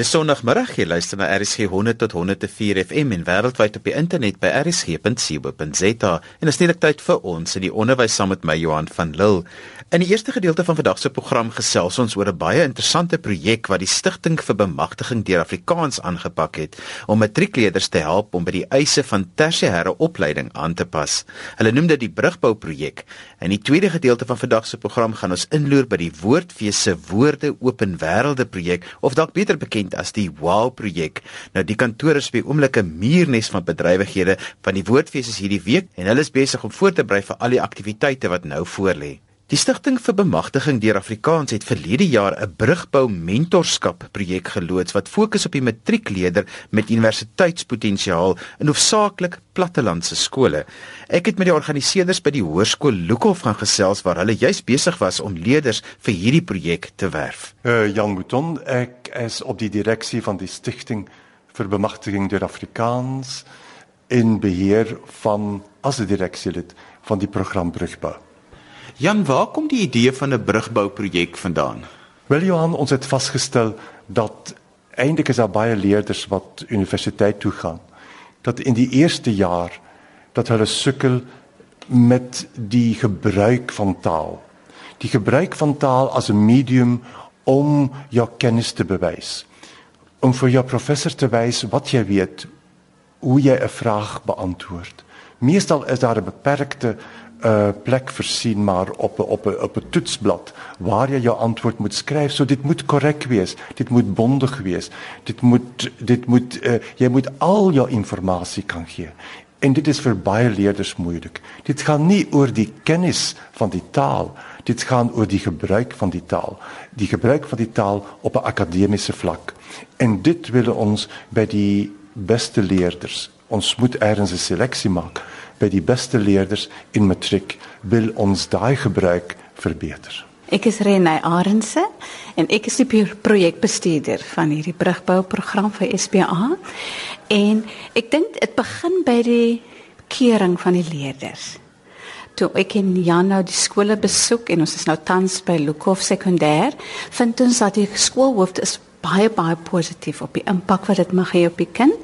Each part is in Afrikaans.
Dis Sondagmiddag, jy luister na RSG 100 tot 104 FM en wêreldwyd op die internet by rsg.co.za. En is net tyd vir ons in die onderwys saam met my Johan van Lille. In die eerste gedeelte van vandag se program gesels ons oor 'n baie interessante projek wat die Stichting vir Bemagtiging deur Afrikaans aangepak het om matriekleerders te help om by die eise van tersiêre opleiding aan te pas. Hulle noem dit die Brugbou projek. In die tweede gedeelte van vandag se program gaan ons inloer by die Woordfees se Woorde Open Wêrelde projek of dalk beter bekend bekend as die Wow projek. Nou die kantoor is by oomblik 'n muurnes van bedrywighede van die Woordfees is hierdie week en hulle is besig om voor te berei vir al die aktiwiteite wat nou voorlê. Die Stichting vir Bemagtiging deur Afrikaans het verlede jaar 'n brugbou mentorskap projek geloods wat fokus op die matriekleerder met universiteitspotensiaal in hoofsaaklik plattelandse skole. Ek het met die organiseerders by die hoërskool Lukhof gaan gesels waar hulle juis besig was om leerders vir hierdie projek te werf. Uh, Jan Mouton, ek is op die direksie van die Stichting vir Bemagtiging deur Afrikaans in beheer van as 'n direksielid van die program Brugbou. Jan, waar kom die idee van 'n brugbouprojek vandaan? Wel Johan, ons het vasgestel dat eintlik is daar baie leerders wat universiteit toe gaan. Dat in die eerste jaar dat hulle sukkel met die gebruik van taal. Die gebruik van taal as 'n medium om jou kennis te bewys. Om vir jou professor te wys wat jy weet, hoe jy 'n vraag beantwoord. Meestal is daar 'n beperkte uh, plek versien maar op op op 'n toetsblad waar jy jou antwoord moet skryf. So dit moet korrek wees. Dit moet bondig wees. Dit moet dit moet uh, jy moet al jou inligting kan gee. En dit is vir baie leerders moeilik. Dit gaan nie oor die kennis van die taal. Dit gaan oor die gebruik van die taal. Die gebruik van die taal op 'n akademiese vlak. En dit wil ons by die beste leerders. Ons moet eers 'n seleksie maak by die beste leerders in matriek wil ons daai gebruik verbeter. Ek is Renay Arendse en ek is die projekbestuurder van hierdie brugbouprogram vir SPA. En ek dink dit begin by die kering van die leerders. Toe ek in Jan nou die skole besoek en ons is nou tans by Lukhof Sekondêr, vind ons dat die skoolhoof is baie baie positief op die impak wat dit mag hê op die kind.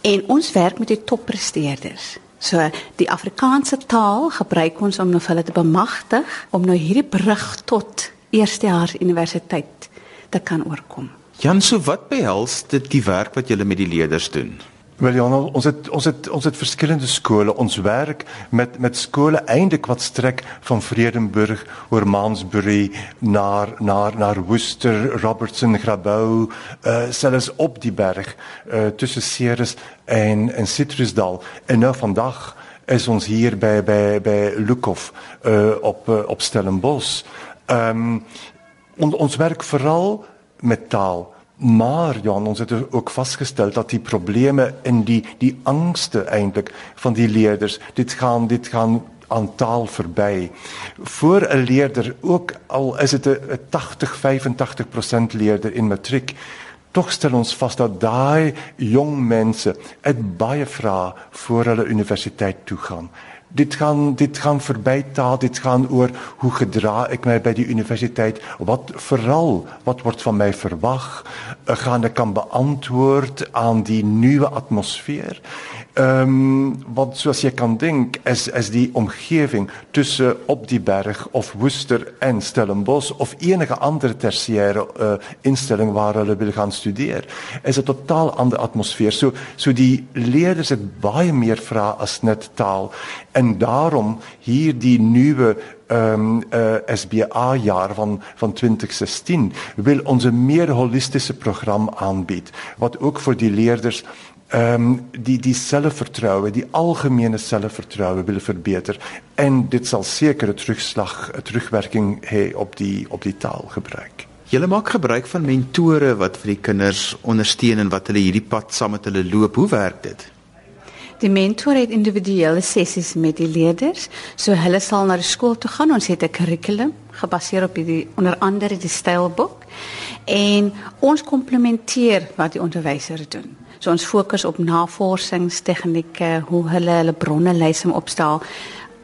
En ons werk met die toppresteerders. So die Afrikaanse taal gebruik ons om nou hulle te bemagtig om nou hierdie brug tot eerstejaars universiteit te kan oorkom. Jan, so wat behels dit die werk wat julle met die leerders doen? Wel ons het ons het ons het verskillende skole. Ons werk met met skole eintlik wat strek van Vredenburg oor Mansbury na na na Worcester, Robertson, Grabouw, uh selfs op die berg uh tussen Ceres en en Citrusdal. En nou vandag is ons hier by by by Lukhof uh op uh, op Stellenbosch. Ehm ons werk veral met taal Maar ja, ons het ook vasgestel dat die probleme in die die angste eintlik van die leerders, dit gaan dit gaan aan taal verby. Voor 'n leerder ook al is dit 'n 80 85% leerder in matriek, tog stel ons vas dat daai jong mense het baie vrae voor hulle universiteit toe gaan dit gaan dit gaan verby taal dit gaan oor hoe gedra ek my by die universiteit. Wat veral wat word van my verwag ek gaan ek kan beantwoord aan die nuwe atmosfeer um, wat soos jy kan dink is is die omgewing tussen op die berg of Woester en Stellenbosch of enige ander tersiêre uh, instelling waar hulle wil gaan studeer is 'n totaal ander atmosfeer so so die leerders het baie meer vrae as net taal En daarom hier die nuwe um, uh, SBA jaar van, van 2016 wil onze meer holistische programma aanbieden. Wat ook voor die leerders um, die, die zelfvertrouwen, die algemene zelfvertrouwen willen verbeteren. En dit zal zeker een terugslag, een terugwerking hebben op die, op die taalgebruik. Julle maak gebruik van mentore wat vir die kinders ondersteun en wat hulle hierdie pad saam met hulle loop. Hoe werk dit? Die mentor het individuele sessies met die leerders. So hulle sal na die skool toe gaan. Ons het 'n kurrikulum gebaseer op die onder andere die stylboek en ons komplementeer wat die onderwysers doen. So ons fokus op navorsingstegnieke, hoe hulle hulle bronne lys om opstel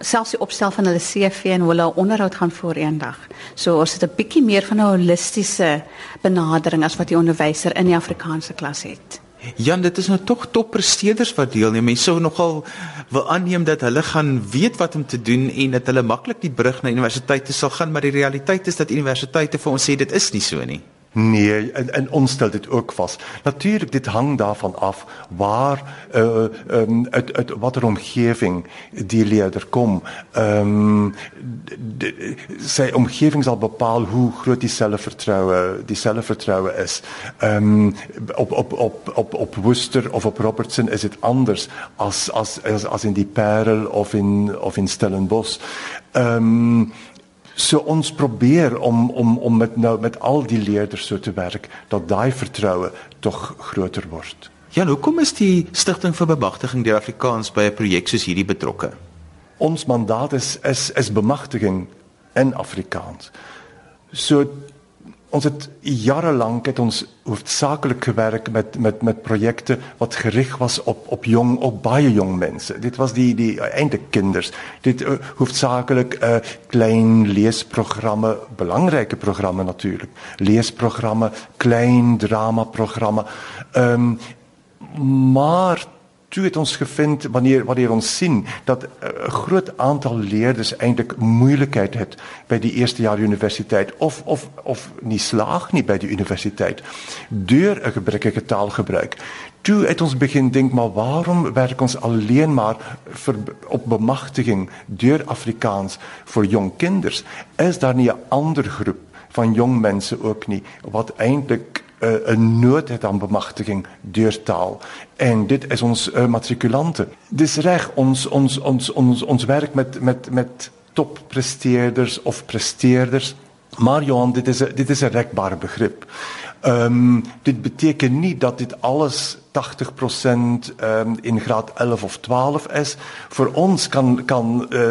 selfs die opstel van hulle CV en hoe hulle onderhoud gaan voor eendag. So ons het 'n bietjie meer van 'n holistiese benadering as wat die onderwyser in die Afrikaanse klas het. Jan, dit is nou tog toppresteerders wat deelneem. Mense sou nogal wil aanneem dat hulle gaan weet wat om te doen en dat hulle maklik die brug na universiteite sal gaan, maar die realiteit is dat universiteite vir ons sê dit is nie so nie. Nee, en, en ons stel dit ook vas. Natuurlik dit hang daarvan af waar uh um uit uit watter omgewing die leerder kom. Ehm um, sy omgewing sal bepaal hoe groot die selfvertroue, die selfvertroue is. Ehm um, op op op op op Worcester of op Robertson is dit anders as as as, as in die Parel of in of in Stellenbosch. Ehm um, So ons probeer om om om met nou met al die leerders so te werk dat daai vertroue tog groter word. Ja, hoekom is die stigting vir bemagtiging deur Afrikaans by 'n projek soos hierdie betrokke? Ons mandaat is is is bemagtiging in Afrikaans. So ons het jare lank het ons hoofsaaklik gewerk met met met projekte wat gerig was op op jong op baie jong mense. Dit was die die eintlik kinders. Dit uh, hoofsaaklik 'n uh, klein leesprogramme, belangrike programme natuurlik. Leesprogramme, klein drama programme. Ehm um, maar toe het ons gevind wanneer wanneer ons sien dat eh, 'n uh, groot aantal leerders eintlik moeilikheid het by die eerste jaar universiteit of of of nie slaag nie by die universiteit deur 'n gebrekkige taalgebruik. Toe het ons begin dink maar waarom werk ons alleen maar op bemagtiging deur Afrikaans vir jong kinders? Is daar nie 'n ander groep van jong mense ook nie wat eintlik uh, 'n nood aan bemagtiging deur taal. En dit is ons uh, matrikulante. Dis reg ons ons ons ons ons werk met met met toppresteerders of presteerders. Maar Johan, dit is dit is 'n rekbare begrip. Ehm dit beteken nie dat dit alles 80% um, ehm, in graad 11 of 12 is. Vir ons kan kan uh,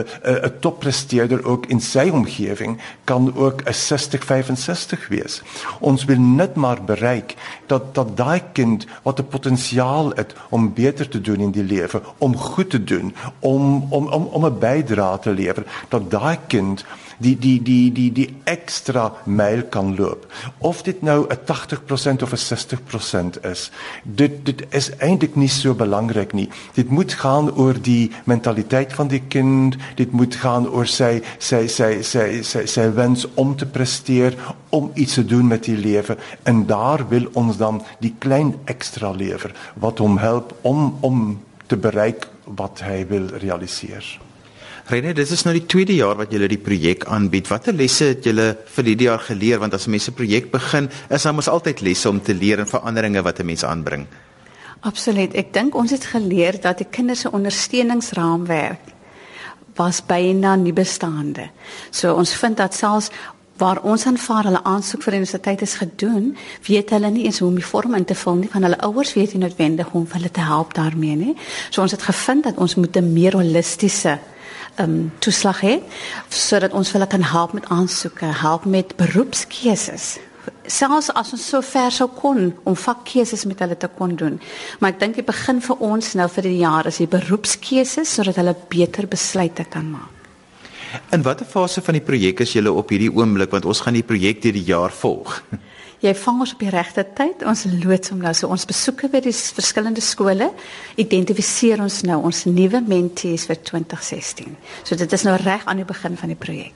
toppresteerder ook in sy omgewing kan ook 'n 60 65 wees. Ons wil net maar bereik dat dat daai kind wat 'n potensiaal het om beter te doen in die lewe, om goed te doen, om om om om 'n bydrae te lewer, dat daai kind die die die die die ekstra myl kan loop. Of dit nou 'n 80% of 'n 60% is, dit dit is eintlik nie so belangrik nie. Dit moet gaan oor die mentaliteit van die kind, dit moet gaan sy sy sy sy sy sy wens om te presteer, om iets te doen met die lewe en daar wil ons dan die klein ekstra lewer wat hom help om om te bereik wat hy wil realiseer. Rene, dit is nou die tweede jaar wat julle die projek aanbied. Watter lesse het julle vir hierdie jaar geleer? Want as 'n mens 'n projek begin, is daar mos altyd lesse om te leer en veranderinge wat 'n mens aanbring. Absoluut. Ek dink ons het geleer dat die kinders se ondersteuningsraamwerk was byna nie bestaande. So ons vind dat selfs waar ons aanvaar hulle aansoek vir universiteit is gedoen, weet hulle nie eens hoe om die vorm in te vul nie van hulle ouers weet nie noodwendig om hulle te help daarmee nie. So ons het gevind dat ons moet 'n meer holistiese um, toeslag hê sodat ons hulle kan help met aansoeke, help met beroepskeuses. Selfs as ons so ver sou kon om vakkeuses met hulle te kon doen. Maar ek dink die begin vir ons nou vir die jaar is die beroepskeuses sodat hulle beter besluite kan maak. In watter fase van die projek is julle op hierdie oomblik want ons gaan die projek deur die jaar volg? jy vang ons op die regte tyd. Ons loods hom nou so ons besoeke by die verskillende skole identifiseer ons nou ons nuwe mentees vir 2016. So dit is nou reg aan die begin van die projek.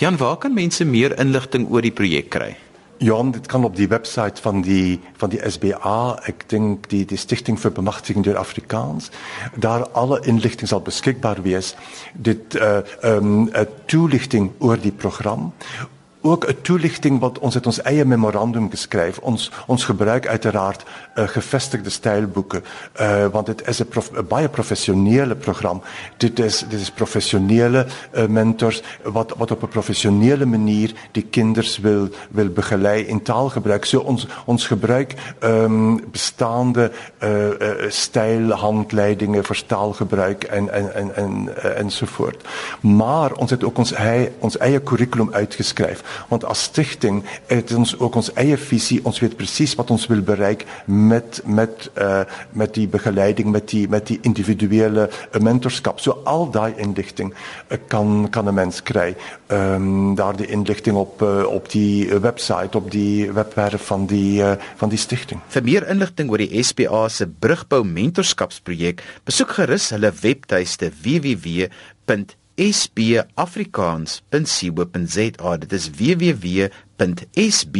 Jan, waar kan mense meer inligting oor die projek kry? Ja, dit kan op die webwerf van die van die SBA, ek dink die die Stichting vir Bemagtiging deur Afrikaans, daar alle inligting sal beskikbaar wees. Dit uh um 'n toelichting oor die program ook 'n toelichting wat ons het ons eie memorandum geskryf. Ons ons gebruik uiteraard uh, gevestigde stylboeke uh want dit is 'n prof, baie professionele program. Dit is dit is professionele uh, mentors wat wat op 'n professionele manier die kinders wil wil begelei in taalgebruik. So ons ons gebruik um, bestaande stylhandleidinge vir taalgebruik en en en en ensovoort. Maar ons het ook ons ons eie kurrikulum uitgeskryf Want as stigting het ons ook ons eie visie, ons weet presies wat ons wil bereik met met uh met die begeleiding met die met die individuele uh, mentorskap. So al daai inligting uh, kan kan 'n mens kry. Um, daar die inligting op uh, op die webwerf op die webwerf van die uh, van die stigting. Vir meer inligting oor die SPA se brugbou mentorskapsprojek, besoek gerus hulle webtuiste www.sbafrikaans.co.za. Dit is www.sb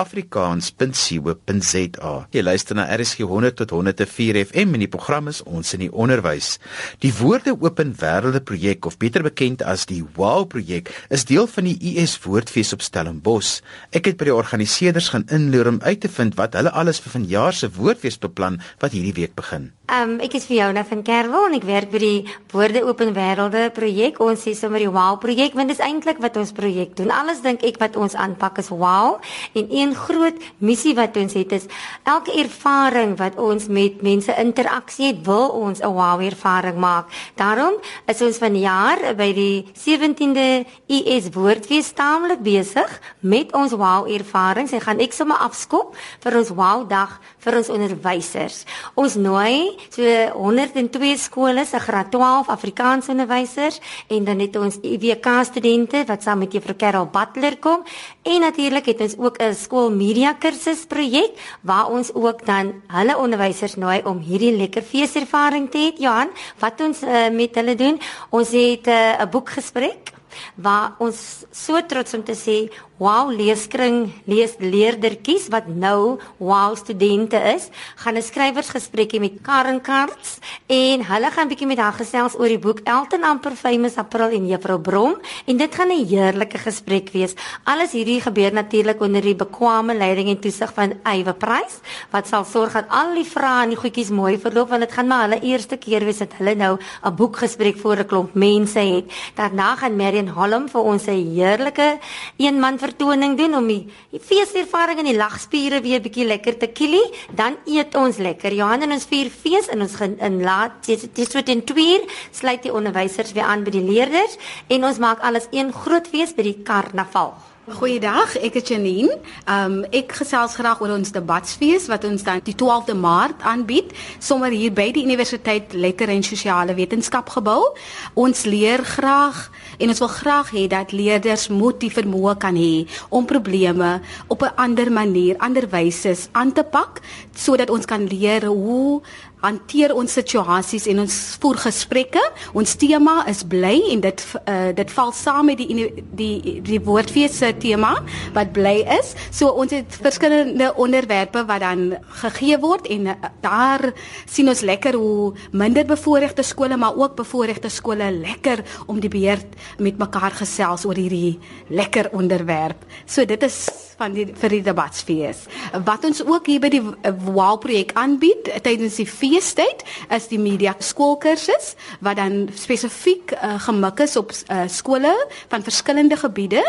afrikaans.co.za. Jy luister na RSG 100 tot 104 FM en die program is ons in die onderwys. Die Woorde Open Wêrelde projek of beter bekend as die WOW projek is deel van die US Woordfees op Stellenbosch. Ek het by die organiseerders gaan inloer om uit te vind wat hulle alles vir vanjaar se Woordfees beplan wat hierdie week begin. Um ek is Fiona van Kerwel en ek werk by die Woorde Open Wêrelde projek. Ons sê sommer die WOW projek want dit is eintlik wat ons projek doen. Alles dink ek wat ons aanpak is WOW en een groot missie wat ons het is elke ervaring wat ons met mense interaksie het, wil ons 'n wow ervaring maak. Daarom is ons vanjaar by die 17de US Woordfees taamlik besig met ons wow ervarings en gaan ek sommer afskop vir ons wow dag vir ons onderwysers. Ons nooi so 102 skole se graad 12 Afrikaans onderwysers en dan het ons IWK studente wat saam met Juffrou Carol Butler kom en natuurlik het ons ook 'n skool media kursus projek waar ons ook dan hulle onderwysers nooi om hierdie lekker feeservaring te hê. Johan, wat ons uh, met hulle doen, ons het eh, 'n uh, boekgesprek waar ons so trots om te sê Wow leeskring lees leerdertjies wat nou wow studente is, gaan 'n skrywersgesprekkie met Karen Karts en hulle gaan bietjie met haar gesels oor die boek Elton Amper Famous April en Juffrou Brom en dit gaan 'n heerlike gesprek wees. Alles hierdie gebeur natuurlik onder die bekwame leiding en toesig van Eywe Prys wat sal sorg dat al die vrae en die goedjies mooi verloop want dit gaan maar hulle eerste keer wees dat hulle nou 'n boekgesprek voor 'n klomp mense het. Daarna gaan Marion Holm vir ons 'n heerlike een man vertoning doen om die, die feeservaring en die lagspiere weer bietjie lekker te kielie, dan eet ons lekker. Johan en ons vier fees in ons in laat dis wat in 2 sluit die onderwysers weer aan by die leerders en ons maak alles een groot fees by die karnaval. Goeiedag, ek is Janine. Um ek gesels graag oor ons debatsfees wat ons dan die 12de Maart aanbied, sommer hier by die Universiteit Letter en Sosiale Wetenskap gebou. Ons leer graag en ons wil graag hê dat leerders moet die vermoë kan hê om probleme op 'n ander manier, ander wyse aan te pak sodat ons kan leer hoe hanteer ons situasies en ons voer gesprekke. Ons tema is bly en dit uh, dit val saam met die die die woordfees se tema wat bly is. So ons het verskillende onderwerpe wat dan gegee word en uh, daar sien ons lekker hoe minder bevoorregte skole maar ook bevoorregte skole lekker om die beheer met mekaar gesels oor hierdie lekker onderwerp. So dit is van die vir die debatsfees. Wat ons ook hier by die WOW projek aanbied tydens die feestyd is die media skoolkursus wat dan spesifiek uh, gemik is op uh, skole van verskillende gebiede.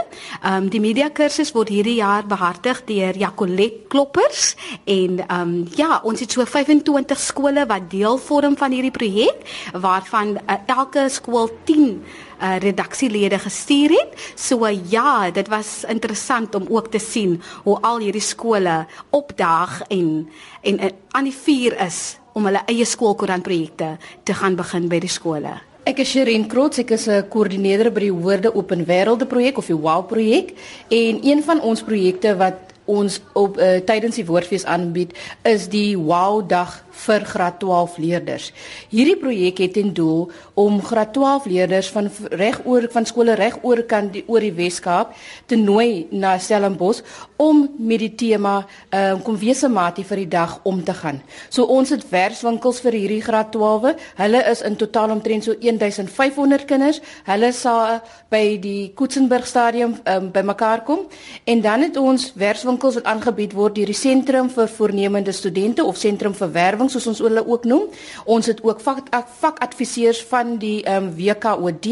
Um die media kursus word hierdie jaar behartig deur Jacolet Kloppers en um ja, ons het so 25 skole wat deel vorm van hierdie projek waarvan uh, elke skool 10 uh, redaksielede gestuur het. So uh, ja, dit was interessant om ook te sien hoe al hierdie skole opdaag en en uh, aan die vuur is om hulle eie skoolkoerantprojekte te gaan begin by die skole. Ek is Sherin Krots, ek is 'n koördineerder by die Woorde Open Wêrelde projek of die WOW projek en een van ons projekte wat ons op uh, tydens die woordfees aanbied is die wow dag vir graad 12 leerders. Hierdie projek het ten doel om graad 12 leerders van regoor van skole regoor kan die oor die Weskaap te nooi na Stellenbosch om met die tema uh, kom wese maatie vir die dag om te gaan. So ons het werkswinkels vir hierdie graad 12. Hulle is in totaal omtrent so 1500 kinders. Hulle sal by die Koetsenburg stadium um, bymekaar kom en dan het ons werkswinkels winkels wat aangebied word deur die sentrum vir voornemende studente of sentrum vir werwing soos ons hulle ook noem. Ons het ook vakadviseurs van die ehm um, WKOD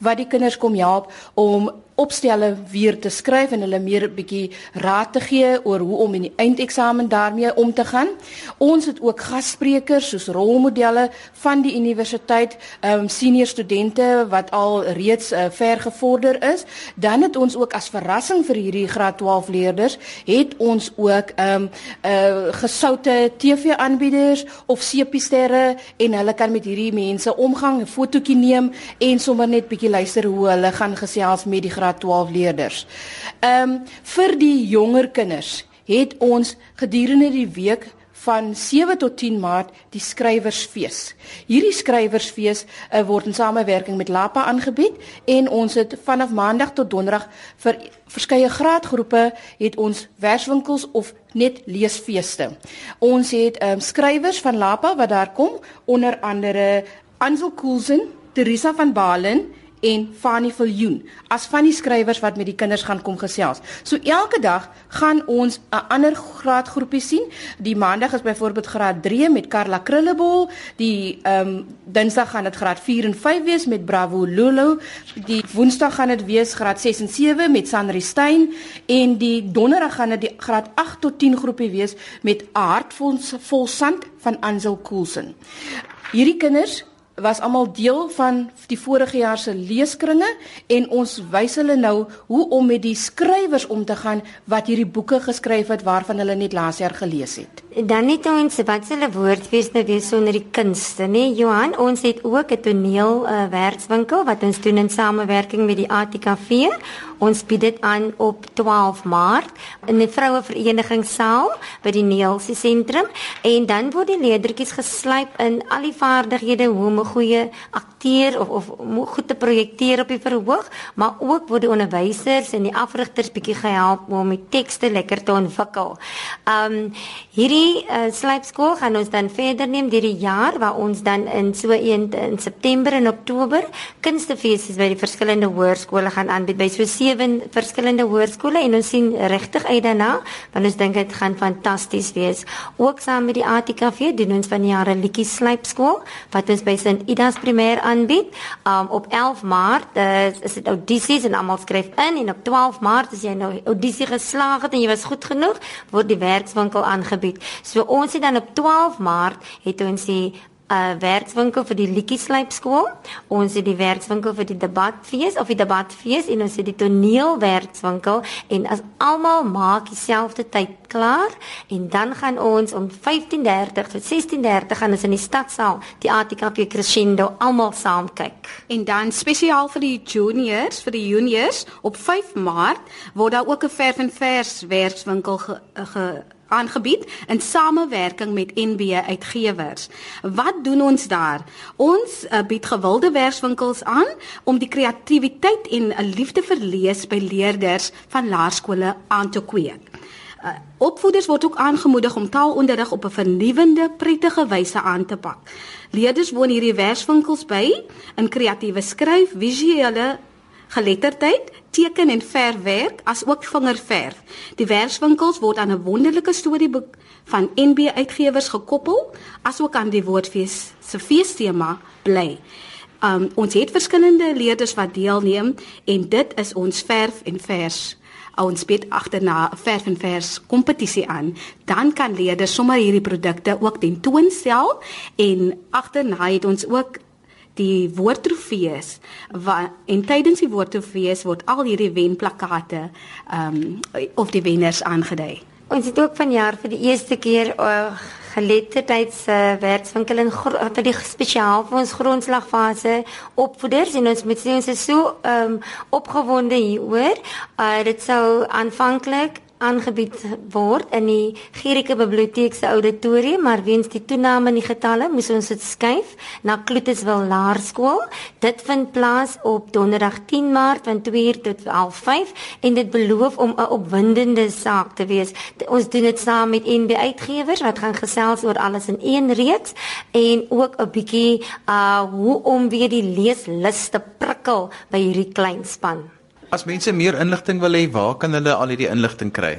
wat die kinders kom help om opstelle weer te skryf en hulle meer 'n bietjie raad te gee oor hoe om in die eindeksamen daarmee om te gaan. Ons het ook gassprekers soos rolmodelle van die universiteit, ehm um, senior studente wat al reeds uh, ver gevorder is. Dan het ons ook as verrassing vir hierdie graad 12 leerders, het ons ook ehm um, uh gesoute TV-aanbieders of sepiesterre en hulle kan met hierdie mense omgang, 'n fotootjie neem en sommer net bietjie luister hoe hulle gaan gesels met die graad 12 leerders. Ehm um, vir die jonger kinders het ons gedurende die week van 7 tot 10 Maart die skrywersfees. Hierdie skrywersfees uh, word in samewerking met Lapa aangebied en ons het vanaf Maandag tot Donderdag vir verskeie graadgroepe het ons verswinkels of net leesfeeste. Ons het um, skrywers van Lapa wat daar kom onder andere Ansel Koolsen, Teresa van Balen en Fanny Viljoen as van die skrywers wat met die kinders gaan kom gesels. So elke dag gaan ons 'n ander graadgroepie sien. Die maandag is byvoorbeeld graad 3 met Karla Krullebol, die ehm um, dinsdag gaan dit graad 4 en 5 wees met Bravo Lulu, die woensdag gaan dit wees graad 6 en 7 met Sandri Stein en die donderdag gaan dit die graad 8 tot 10 groepie wees met Hartvol vol sand van Ansel Koolsen. Hierdie kinders was almal deel van die vorige jaar se leeskringe en ons wys hulle nou hoe om met die skrywers om te gaan wat hierdie boeke geskryf het waarvan hulle net laas jaar gelees het. Dan net ons wat hulle woordfees nou weer sonder die kunste, nê? Johan, ons het ook 'n toneel uh, werkswinkel wat ons doen in samewerking met die ATKV. Ons bied dit aan op 12 Maart in die vroue verenigingssaal by die Neelsie sentrum en dan word die leerdertjies geslyp in al die vaardighede hoe om 'n goeie akteur of of goed te projekteer op die verhoog, maar ook word die onderwysers en die afrigters bietjie gehelp om die tekste lekker te ontwikkel. Um hierdie die uh, slypskool gaan ons dan verder neem deur die jaar waar ons dan in so een in September en Oktober kunstefeeste by die verskillende hoërskole gaan aanbied by so sewe verskillende hoërskole en ons sien regtig uit daarna want ons dink dit gaan fantasties wees. Ook saam met die ATKV doen ons van die jare liedjie slypskool wat ons by St Ida's primêr aanbied. Um, op 11 Maart uh, is dit audisies en almal skryf in en op 12 Maart as jy nou audisie geslaag het en jy was goed genoeg word die werkswinkel aangebied. So ons het dan op 12 Maart het ons die 'n uh, werkswinkel vir die liedjieslyp skool. Ons het die werkswinkel vir die debatfees of die debatfees en ons het die toneelwerkswinkel en as almal maak dieselfde tyd klaar en dan gaan ons om 15:30 tot 16:30 gaan ons in die stadsaal die ATKP Crescendo almal saam kyk. En dan spesiaal vir die juniors, vir die juniors op 5 Maart word daar ook 'n verf en vers werkswinkel ge, ge aangebied in samewerking met NB Uitgewers. Wat doen ons daar? Ons uh, bied gewilde werkswinkels aan om die kreatiwiteit en 'n liefde vir lees by leerders van laerskole aan te kweek. Uh, opvoeders word ook aangemoedig om taalonderrig op 'n vernuwende, prettige wyse aan te pak. Leerders woon hierdie werkswinkels by in kreatiewe skryf, visuele geletterdheid, teken en verfwerk as ook vingerverf. Die werkswinkels word aan 'n wonderlike storieboek van NB Uitgewers gekoppel, asook aan die woordfees se feestema bly. Um ons het verskillende leerders wat deelneem en dit is ons verf en vers ons bied agterna verf en vers kompetisie aan, dan kan leerders sommer hierdie produkte ook tentoonstel en agterna het ons ook die woordtrofees en tydens die woordtrofees word al hierdie wenplakate ehm um, of die wenners aangedui. Ons het ook vanjaar vir die eerste keer uh, geletterdheids uh, werkswinkel in vir die spesiaal vir ons grondslagfase opvoeders en ons moet sê ons is so ehm um, opgewonde hieroor. Uh, dit sou aanvanklik aangebied word in die Gerike Biblioteek se auditorium, maar weens die toename in die getalle moes ons dit skuif na Kloetiswil Laerskool. Dit vind plaas op Donderdag 10 Maart van 2:00 tot 12:05 en dit beloof om 'n opwindende saak te wees. Ons doen dit saam met NB Uitgewers wat gaan gesels oor alles in een reeks en ook 'n bietjie uh hoe om weer die leeslus te prikkel by hierdie klein span. As mense meer inligting wil hê, waar kan hulle al hierdie inligting kry?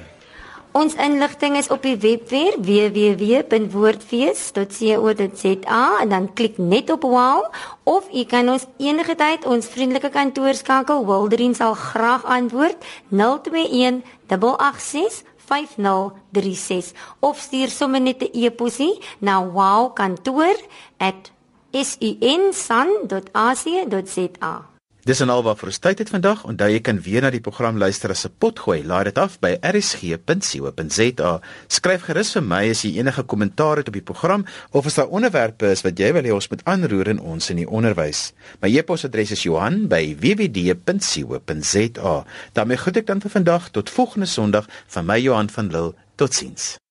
Ons inligting is op die webwerf www.woordfees.co.za en dan klik net op wow of u kan ons enige tyd ons vriendelike kantoor skakel. Wildering sal graag antwoord 021 886 5036 of stuur sommer net 'n e-posie na wowkantoor@sunsan.ac.za. Dis en alwaar vir ons tyd het vandag. Onthou jy kan weer na die program luister as 'n potgooi. Laai dit af by rsg.co.za. Skryf gerus vir my as jy enige kommentaar het op die program of as daar onderwerpe is wat jy wil hê ons moet aanroer in ons in die onderwys. My e-posadres is Johan@wwd.co.za. daarmee groet ek dan vir vandag tot volgende Sondag van my Johan van Lille. Totsiens.